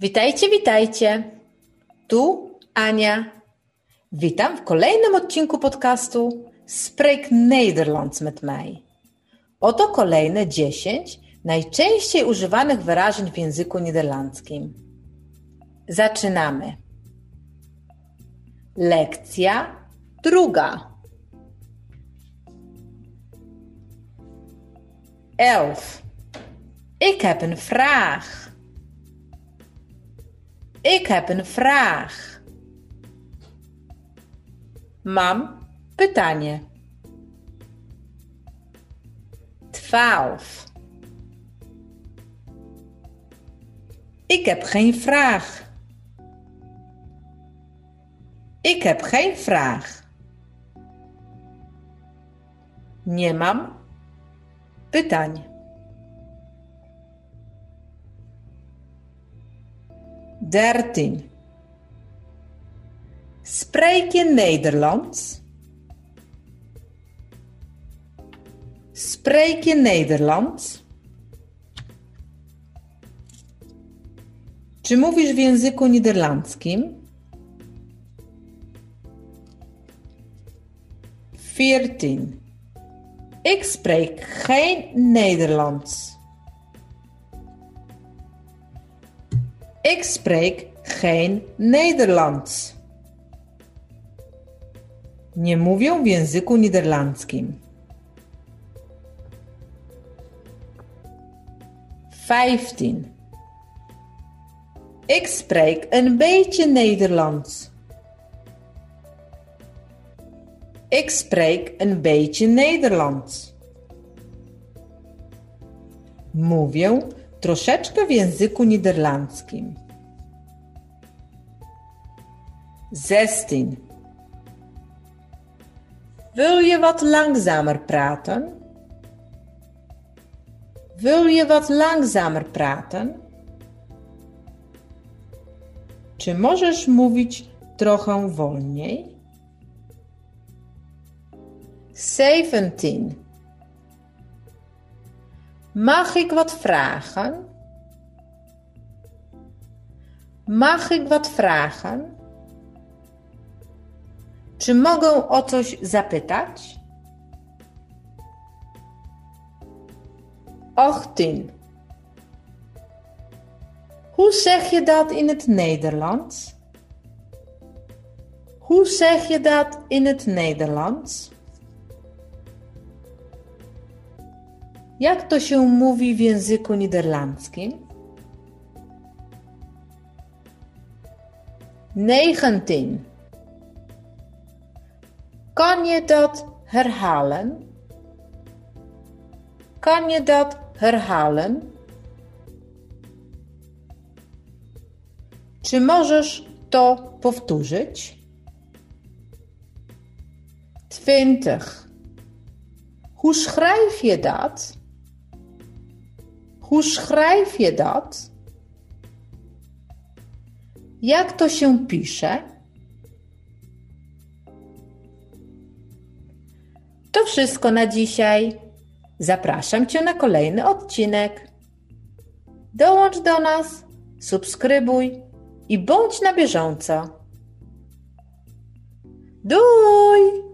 Witajcie, witajcie. Tu Ania. Witam w kolejnym odcinku podcastu Spreek Nederlands met mij. Oto kolejne 10 najczęściej używanych wyrażeń w języku niderlandzkim. Zaczynamy. Lekcja druga. Elf. Ik heb een vraag. Ik heb een vraag. Mam pytanie. Twaalf. Ik heb geen vraag. Ik heb geen vraag. Nie mam pytań. Dertien. Spreek je Nederlands? Spreek je Nederlands? Czy mówisz w języku niderlandzkim? 14. Ik spreek geen Nederlands. Ik spreek geen Nederlands. Nie mówię w języku niderlandzkim. 15. Ik spreek een beetje Nederlands. Ik spreek een beetje Nederlands. Mówię troszeczkę w języku niderlandzkim. 16. Wil je wat langzamer praten? Wil je wat langzamer praten? Czy możesz mówić trochę wolniej? 17. Mag ik wat vragen? Mag ik wat vragen? Czy mogę o coś zapytać? 18. Hoe zeg je dat in het Nederlands? Hoe zeg je dat in het Nederlands? Jak to się mówi w języku niderlandzkim? 19. Kan je dat herhalen? Kan je dat herhalen? Czy możesz to powtórzyć? 20. Hoe schrijf je dat? Hoe schrijf je dat? Jak to się pisze? To wszystko na dzisiaj. Zapraszam Cię na kolejny odcinek. Dołącz do nas, subskrybuj i bądź na bieżąco. Doei!